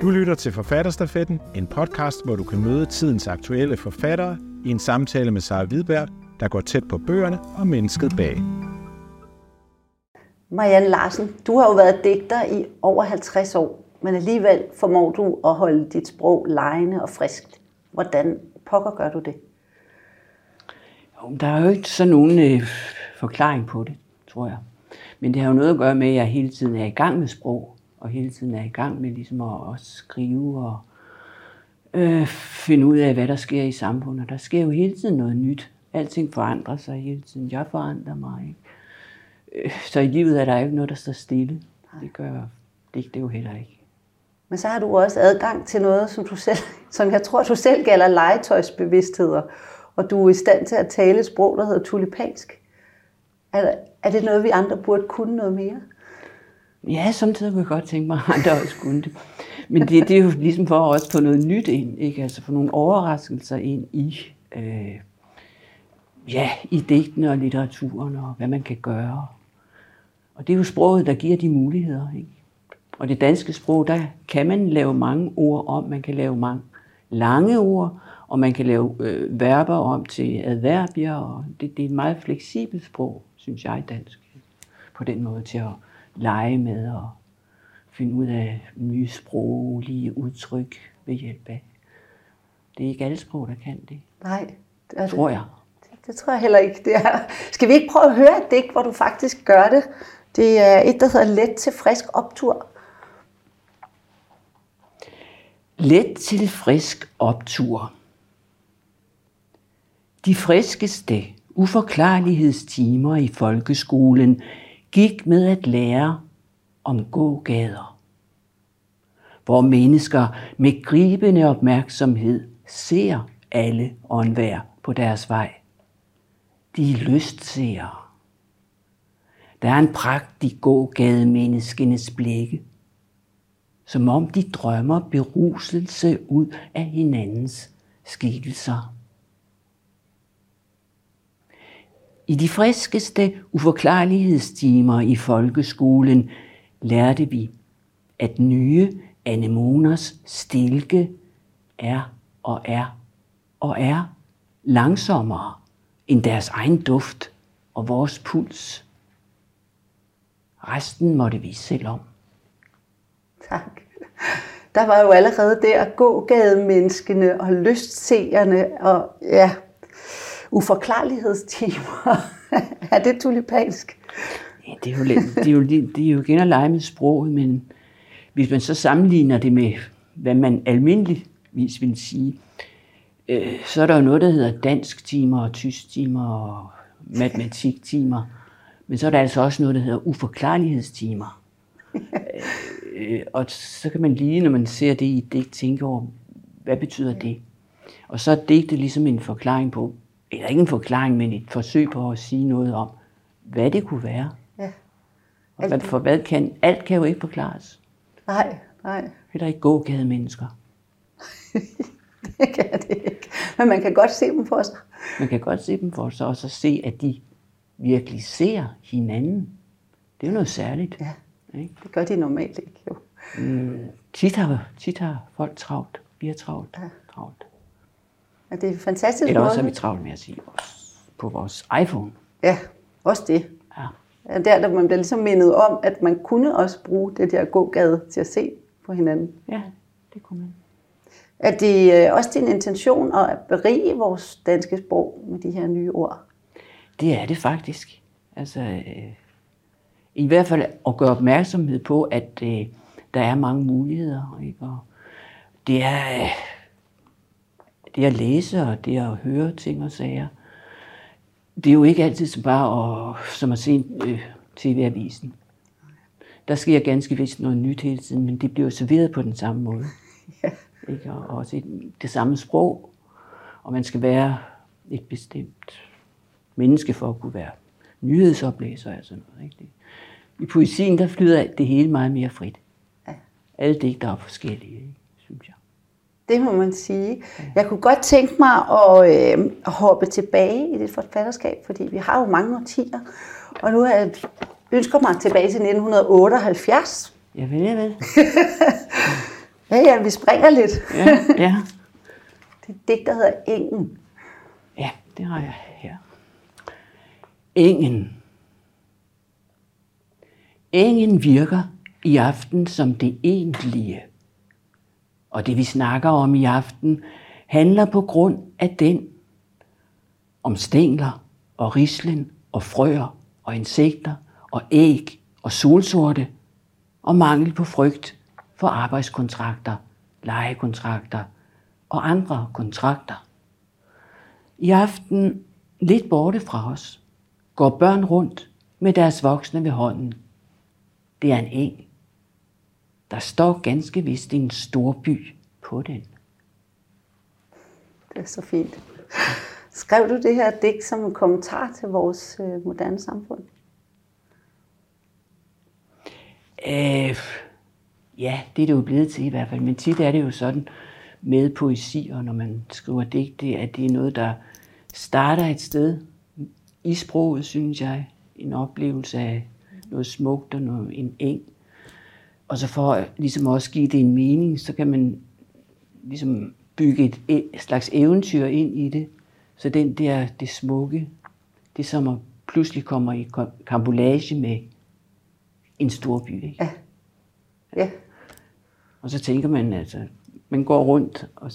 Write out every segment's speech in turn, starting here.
Du lytter til Forfatterstafetten, en podcast, hvor du kan møde tidens aktuelle forfattere i en samtale med Sara Hvidberg, der går tæt på bøgerne og mennesket bag. Marianne Larsen, du har jo været digter i over 50 år, men alligevel formår du at holde dit sprog lejende og friskt. Hvordan pokker gør du det? Jo, Der er jo ikke sådan nogen øh, forklaring på det, tror jeg. Men det har jo noget at gøre med, at jeg hele tiden er i gang med sprog, og hele tiden er i gang med ligesom at, at skrive og øh, finde ud af, hvad der sker i samfundet. Der sker jo hele tiden noget nyt. Alting forandrer sig hele tiden. Jeg forandrer mig. Ikke? Øh, Så i livet er der ikke noget, der står stille. Det gør det, det jo heller ikke. Men så har du også adgang til noget, som, du selv, som jeg tror, du selv kalder legetøjsbevidstheder, og du er i stand til at tale et sprog, der hedder tulipansk. Er, er det noget, vi andre burde kunne noget mere? Ja, samtidig kunne jeg godt tænke mig, at andre også kunne det. Men det, det er jo ligesom for at også få noget nyt ind, ikke? Altså få nogle overraskelser ind i, øh, ja, i digtene og litteraturen og hvad man kan gøre. Og det er jo sproget, der giver de muligheder, ikke? Og det danske sprog, der kan man lave mange ord om. Man kan lave mange lange ord, og man kan lave øh, verber om til adverbier. Og det, det er et meget fleksibelt sprog, synes jeg, dansk. På den måde til at lege med og finde ud af nye sproglige udtryk ved hjælp af. Det er ikke alle sprog, der kan det, Nej, det, er tror jeg. det, det tror jeg heller ikke, det er. Skal vi ikke prøve at høre et digt, hvor du faktisk gør det? Det er et, der hedder Let til frisk optur. Let til frisk optur. De friskeste uforklarlighedstimer i folkeskolen gik med at lære om gågader, hvor mennesker med gribende opmærksomhed ser alle og enhver på deres vej. De er lystseere. Der er en pragt i gågademenneskenes blikke, som om de drømmer beruselse ud af hinandens skikkelser. I de friskeste uforklarlighedstimer i folkeskolen lærte vi, at nye anemoners stilke er og er og er langsommere end deres egen duft og vores puls. Resten måtte vi selv om. Tak. Der var jo allerede der gågademenneskene og lystseerne og ja, uforklarlighedstimer. er det tulipansk? Ja, det er jo, lidt, det er jo, det er jo igen at lege med sproget, men hvis man så sammenligner det med, hvad man almindeligvis vil sige, øh, så er der jo noget, der hedder dansk timer og tysk timer og matematiktimer. Men så er der altså også noget, der hedder uforklarlighedstimer. Øh, øh, og så kan man lige, når man ser det i et digt, tænke over, hvad betyder det? Og så er digtet ligesom en forklaring på, eller ikke en forklaring, men et forsøg på at sige noget om, hvad det kunne være. Ja. Og hvad, for hvad kan, alt kan jo ikke forklares. Nej, nej, Heller ikke gågade mennesker. det kan det ikke. Men man kan godt se dem for sig. Man kan godt se dem for sig, og så se, at de virkelig ser hinanden. Det er jo noget særligt. Ja. Ikke? Det gør de normalt ikke, jo. Tit, har, tit har folk travlt. Vi har travlt. Ja. travlt. Og det er fantastisk Eller også er vi travlt med at sige på vores iPhone. Ja, også det. Ja. Ja, Der, der man bliver ligesom mindet om, at man kunne også bruge det der gågade til at se på hinanden. ja, det kunne man. Er det øh, også din intention at berige vores danske sprog med de her nye ord? Det er det faktisk. Altså, øh, I hvert fald at gøre opmærksomhed på, at øh, der er mange muligheder. Ikke? Og det er øh, det at læse og det at høre ting og sager. Det er jo ikke altid bare at, som at se øh, tv-avisen. Der sker ganske vist noget nyt hele tiden, men det bliver serveret på den samme måde. Ja. Ikke? Og også i det samme sprog. Og man skal være et bestemt menneske for at kunne være nyhedsoplæser og sådan noget. Ikke? I poesien, der flyder det hele meget mere frit. Ja. Alle digter er forskellige, synes jeg. Det må man sige. Jeg kunne godt tænke mig at, øh, hoppe tilbage i dit forfatterskab, fordi vi har jo mange årtier. Og nu jeg ønsker mig tilbage til 1978. Jeg vil, jeg vil. Ja, ja, vi springer lidt. Ja, ja. Det er et digt, der hedder Engen. Ja, det har jeg her. Engen. Engen virker i aften som det egentlige. Og det vi snakker om i aften handler på grund af den om stængler og rislen og frøer og insekter og æg og solsorte og mangel på frygt for arbejdskontrakter, lejekontrakter og andre kontrakter. I aften, lidt borte fra os, går børn rundt med deres voksne ved hånden. Det er en eng. Der står ganske vist en stor by på den. Det er så fint. Skrev du det her digt som en kommentar til vores øh, moderne samfund? Øh, ja, det er det jo blevet til i hvert fald. Men tit er det jo sådan med poesi, og når man skriver digte, at det er noget, der starter et sted i sproget, synes jeg. En oplevelse af noget smukt og noget, en eng. Og så for at ligesom også give det en mening, så kan man ligesom bygge et, et slags eventyr ind i det. Så den der, det smukke, det som at pludselig kommer i kampolage med en stor by. Ikke? Ja. Ja. Og så tænker man, altså, man går rundt og,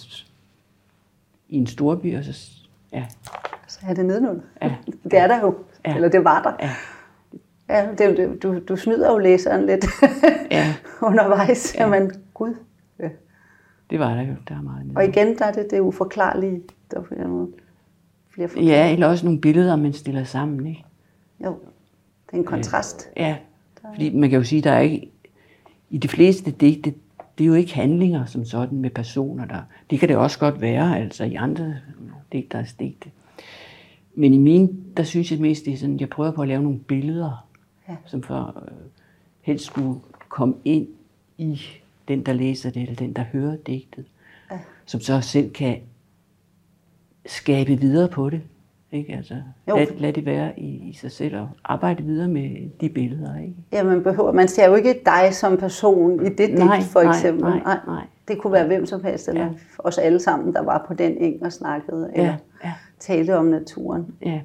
i en stor by, og så, ja, Så er det nedenunder. Ja. Det er der jo. Ja. Eller det var der. ja, Ja, det, det, du, du snyder jo læseren lidt ja, undervejs. Ja. Ja. Jamen, gud. Ja. det var der jo, der er meget nede. Og igen, der er det det uforklarlige. Der er nogle flere forklaring. Ja, eller også nogle billeder, man stiller sammen, ikke? Jo, det er en kontrast. Ja, fordi man kan jo sige, der er ikke, i de fleste digte, det er jo ikke handlinger som sådan med personer der. Det kan det også godt være, altså i andre digteres digte. Men i mine, der synes jeg mest, det er sådan, jeg prøver på at lave nogle billeder, Ja. som for øh, helst skulle komme ind i den, der læser det, eller den, der hører digtet. Ja. Som så selv kan skabe videre på det. Ikke? Altså, Jo. lad, lad det være i, i sig selv og arbejde videre med de billeder. Ikke? Ja, man, behøver, man ser jo ikke dig som person i det digt, Nej, for nej, eksempel. nej, nej. Det kunne være hvem som helst, eller Ja. ja. os alle sammen, der var på den eng og snakkede, eller Ja, ja, talte om naturen. ja.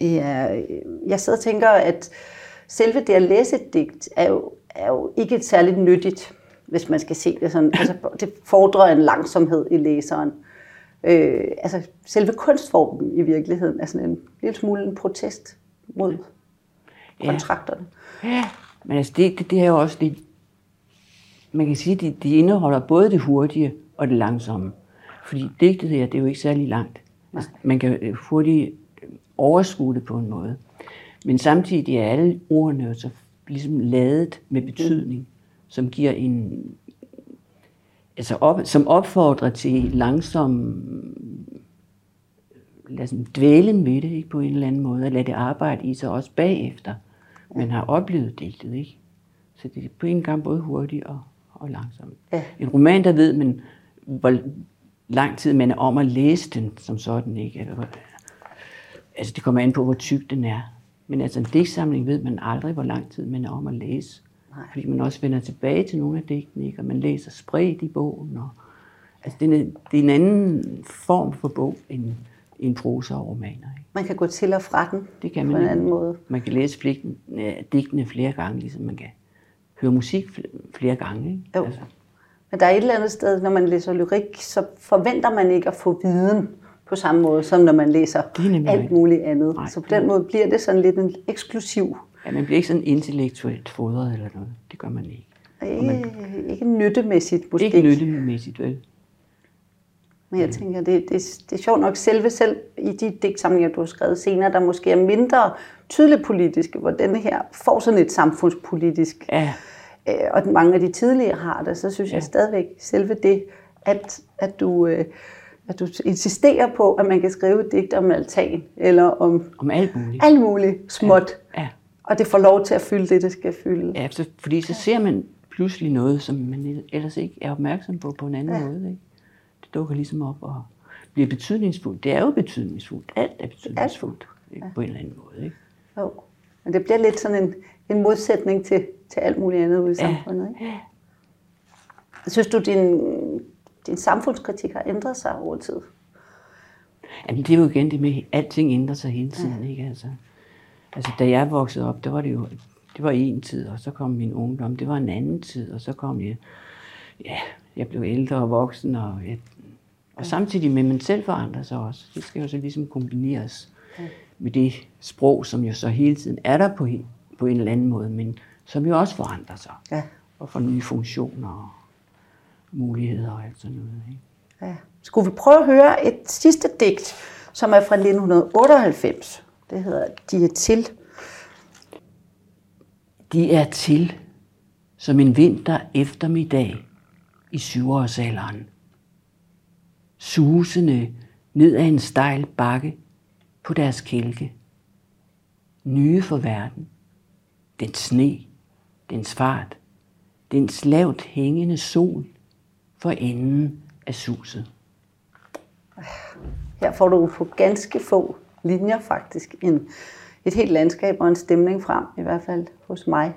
Ja, jeg sidder og tænker, at selve det at læse et digt er jo, er jo ikke særligt nyttigt, hvis man skal se det sådan. Altså, det fordrer en langsomhed i læseren. Øh, altså, selve kunstformen i virkeligheden er sådan en lille smule en protest mod kontrakterne. Ja, men altså det, det, det er jo også det, man kan sige, at de, de indeholder både det hurtige og det langsomme. Fordi digtet her, det er jo ikke særlig langt. Altså, man kan øh, hurtigt overskue det på en måde. Men samtidig er alle ordene jo så ligesom ladet med betydning, som giver en, altså op, som opfordrer til langsom lad os dvælen ved det ikke, på en eller anden måde, og lade det arbejde i sig også bagefter. Man har oplevet digtet, ikke? Så det er på en gang både hurtigt og, og langsomt. Ja. En roman, der ved man, hvor lang tid man er om at læse den som sådan, ikke? Eller, altså det kommer an på, hvor tyk den er. Men altså en digtsamling ved man aldrig, hvor lang tid man er om at læse. Nej. Fordi man også vender tilbage til nogle af digtene, ikke? og man læser spredt i bogen. Og, altså det er, en- det er en anden form for bog end, end prosa og romaner. Ikke? Man kan gå til og fra den Det kan på man en anden måde. Man kan læse pligten, øh, digtene flere gange, ligesom man kan høre musik fl- flere gange. Ikke? Jo. Altså, Men der er et eller andet sted, når man læser lyrik, så forventer man ikke at få viden på samme måde, som når man læser er alt muligt andet. Nej, så på den måde bliver det sådan lidt en eksklusiv, ja, man bliver ikke sådan intellektuelt fodret eller noget. Det gør man ikke. ikke, ikke nyttemæssigt måske. Ikke nyttemæssigt, vel? Men jeg tænker, det, det, det er sjovt nok selve selv i de digtsamlinger, du har skrevet senere, der måske er mindre tydeligt politiske, hvor denne her får sådan et samfundspolitisk, Ja, øh, og mange af de tidligere har det, så synes. Ja. jeg stadigvæk selve det, at, at du... Øh, at du insisterer på, at man kan skrive et digt om altan, eller om om alt muligt. alt muligt småt, Ja, og det får lov til at fylde det, det skal fylde. ja så, fordi så ser man pludselig noget, som man ellers ikke er opmærksom på på en anden Ja. ja. måde. Ikke? Det dukker ligesom op og bliver betydningsfuldt. Det er jo betydningsfuldt. Alt er betydningsfuldt ikke? på en eller anden måde. Ikke? Jo. Men det bliver lidt sådan en, en modsætning til, til alt muligt andet ude i samfundet. Ikke? Synes du, din, din samfundskritik har ændret sig over tid? Jamen, det er jo igen det med, at alting ændrer sig hele tiden, ja. ikke? Altså, altså, da jeg voksede op, der var det jo, det var en tid, og så kom min ungdom, det var en anden tid, og så kom jeg, ja, jeg blev ældre og voksen, og, jeg, og samtidig med, at man selv forandrer sig også. Det skal jo så ligesom kombineres ja. med det sprog, som jo så hele tiden er der på, på en eller anden måde, men som jo også forandrer sig. Ja. Og får nye funktioner muligheder og alt sådan noget. Ikke? Ja. Skulle vi prøve at høre et sidste digt, som er fra 1998. Det hedder De er til. De er til som en vinter eftermiddag i syvårsalderen. Susende ned ad en stejl bakke på deres kælke. Nye for verden. Den sne, dens fart, dens lavt hængende sol for enden af suset. Her får du på ganske få linjer faktisk en, et helt landskab og en stemning frem, i hvert fald hos mig.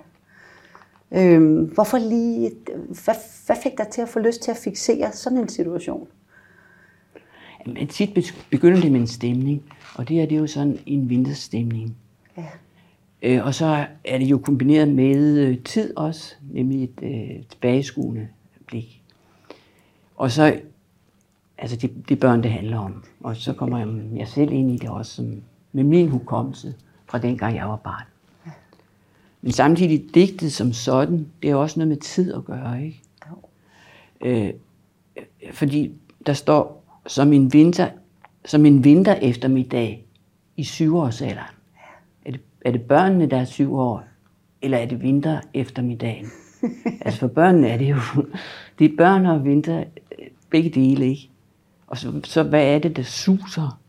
Øhm, hvorfor lige, hvad, hvad fik dig til at få lyst til at fixere sådan en situation? Jamen, tit begynder det med en stemning, og det er det jo sådan en vinterstemning. Ja. Øh, og så er det jo kombineret med øh, tid også, nemlig et øh, tilbageskuende blik. Og så, altså de, de børn, det handler om. Og så kommer jeg, jeg selv ind i det også, som, med min hukommelse fra dengang jeg var barn. Men samtidig digtet som sådan, det er også noget med tid at gøre, ikke? Øh, fordi der står, som en vinter, som en vinter eftermiddag i syvårsalderen. Er det, er det børnene, der er syv år, eller er det vinter eftermiddagen? altså for børnene er det jo, det er børn og vinter, begge dele, ikke? Og så, så hvad er det, der suser?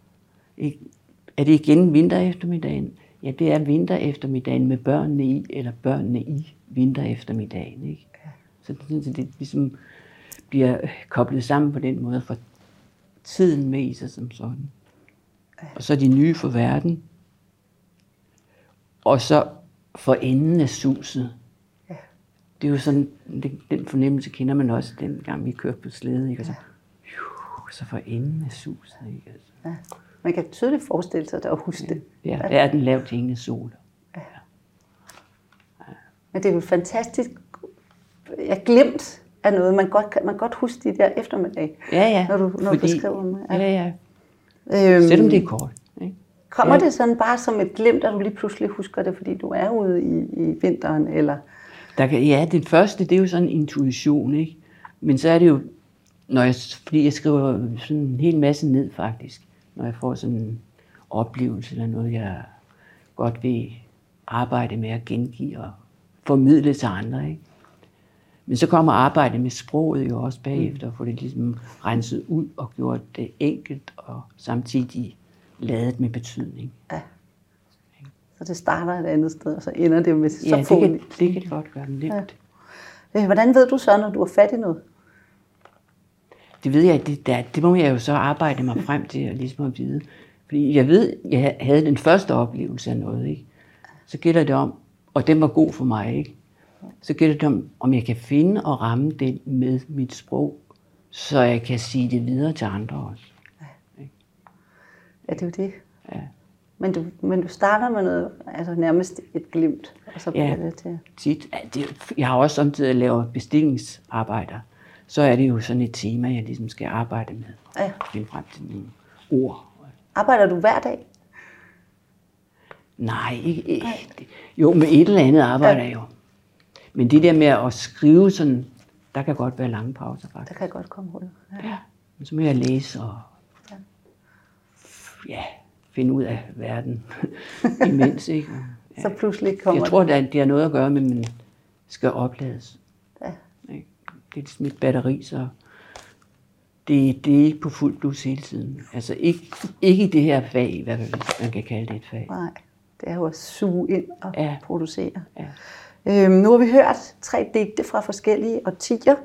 Ikke? Er det igen vinter eftermiddagen? Ja, det er vinter eftermiddagen med børnene i, eller børnene i vinter eftermiddagen, ikke? Så det, det, det ligesom bliver koblet sammen på den måde, for tiden med i sig som sådan. Og så de nye for verden. Og så for enden af suset. Det er jo sådan, den, den fornemmelse kender man også, den gang vi kørte på slæde, ikke? Og så, jo, så for enden af suset, ikke? Altså. Ja. Man kan tydeligt forestille sig, at og huske det. Ja, ja, det er den lavt hængende sol. Ja. ja. Men det er jo fantastisk. Jeg glemt af noget. Man godt, man godt huske de der eftermiddag, ja, ja. når du, når Fordi, du beskriver dem. Ja, ja. ja. Øhm, Selvom det er kort. Kommer ja. det sådan bare som et glimt, at du lige pludselig husker det, fordi du er ude i, i vinteren? Eller? Der kan, ja, det første, det er jo sådan en intuition, ikke? Men så er det jo, når jeg, fordi jeg skriver sådan en hel masse ned faktisk, når jeg får sådan en oplevelse eller noget, jeg godt vil arbejde med at gengive og formidle til andre, ikke? Men så kommer arbejdet med sproget jo også bagefter, og få det ligesom renset ud og gjort det enkelt og samtidig ladet med betydning. Ja. Så det starter et andet sted, og så ender det med så ja, få... det kan, det kan det godt gøre nemt. Ja. Øh, hvordan ved du så, når du er fat i noget? Det ved jeg, det, der, det må jeg jo så arbejde mig frem til at ligesom at vide. Fordi jeg ved, jeg havde den første oplevelse af noget, ikke? Så gælder det om, og den var god for mig, ikke? Så gælder det om, om jeg kan finde og ramme den med mit sprog, så jeg kan sige det videre til andre også. Ja, ja det er jo det. Ja. Men du, men du starter med noget, altså nærmest et glimt, og så bliver ja, det til... tit. Det, jeg har også samtidig lavet bestillingsarbejder. Så er det jo sådan et tema, jeg ligesom skal arbejde med. Ja. Finde frem til nogle ord. Arbejder du hver dag? Nej, ikke, ikke. Jo, med et eller andet arbejder jeg jo. Men det der med at skrive sådan, der kan godt være lange pauser faktisk. Der kan godt komme hul. Ja. ja. Men så må jeg læse og ja, ja finde ud af verden imens. Ikke? Ja. Så pludselig kommer Jeg tror, at det har noget at gøre med, at man skal oplades. Ja. Ikke? Det er ligesom et batteri, så det, det er ikke på fuld blus hele tiden. Altså ikke, ikke i det her fag, hvad man kan kalde det et fag. Nej, det er jo at suge ind og ja. producere. Ja. Øhm, nu har vi hørt tre digte fra forskellige årtier,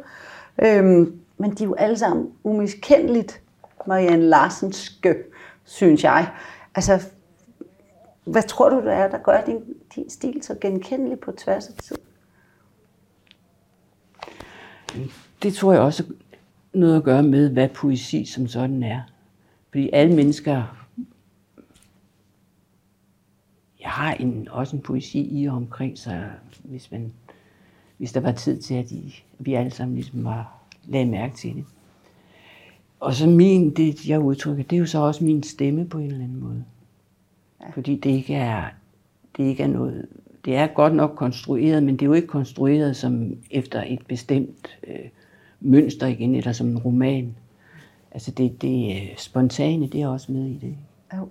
øhm, men de er jo alle sammen umiskendeligt Marianne Larsenske, synes jeg. Altså, hvad tror du, det er, der gør din, din stil så genkendelig på tværs af tid? Det tror jeg også noget at gøre med, hvad poesi som sådan er. Fordi alle mennesker jeg har en, også en poesi i og omkring sig, hvis, man, hvis der var tid til, at I, vi alle sammen ligesom var, lagde mærke til det. Og så min, det jeg udtrykker, det er jo så også min stemme på en eller anden måde. Ja. Fordi det ikke er, det ikke er noget, det er godt nok konstrueret, men det er jo ikke konstrueret som efter et bestemt øh, mønster igen, eller som en roman. Altså det, det øh, spontane, det er også med i det. Jo.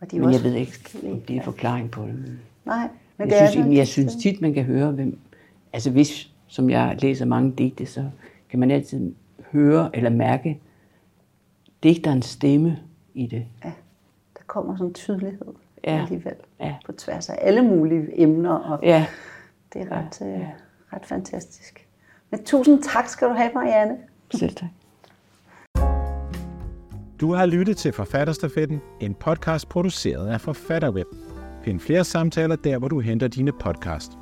Og de men jeg ved ikke, om det er forklaring på det. Men Nej, men jeg det synes, er jeg, jeg synes tit, man kan høre, hvem... Altså hvis, som jeg læser mange digte, så kan man altid høre eller mærke digterens stemme i det. Ja, der kommer sådan en tydelighed Ja. alligevel. Ja. På tværs af alle mulige emner, og Ja, det er ret, ja. øh, ret fantastisk. Men tusind tak skal du have, Marianne. selv tak. Du har lyttet til Forfatterstafetten, en podcast produceret af Forfatterweb. Find flere samtaler der, hvor du henter dine podcast.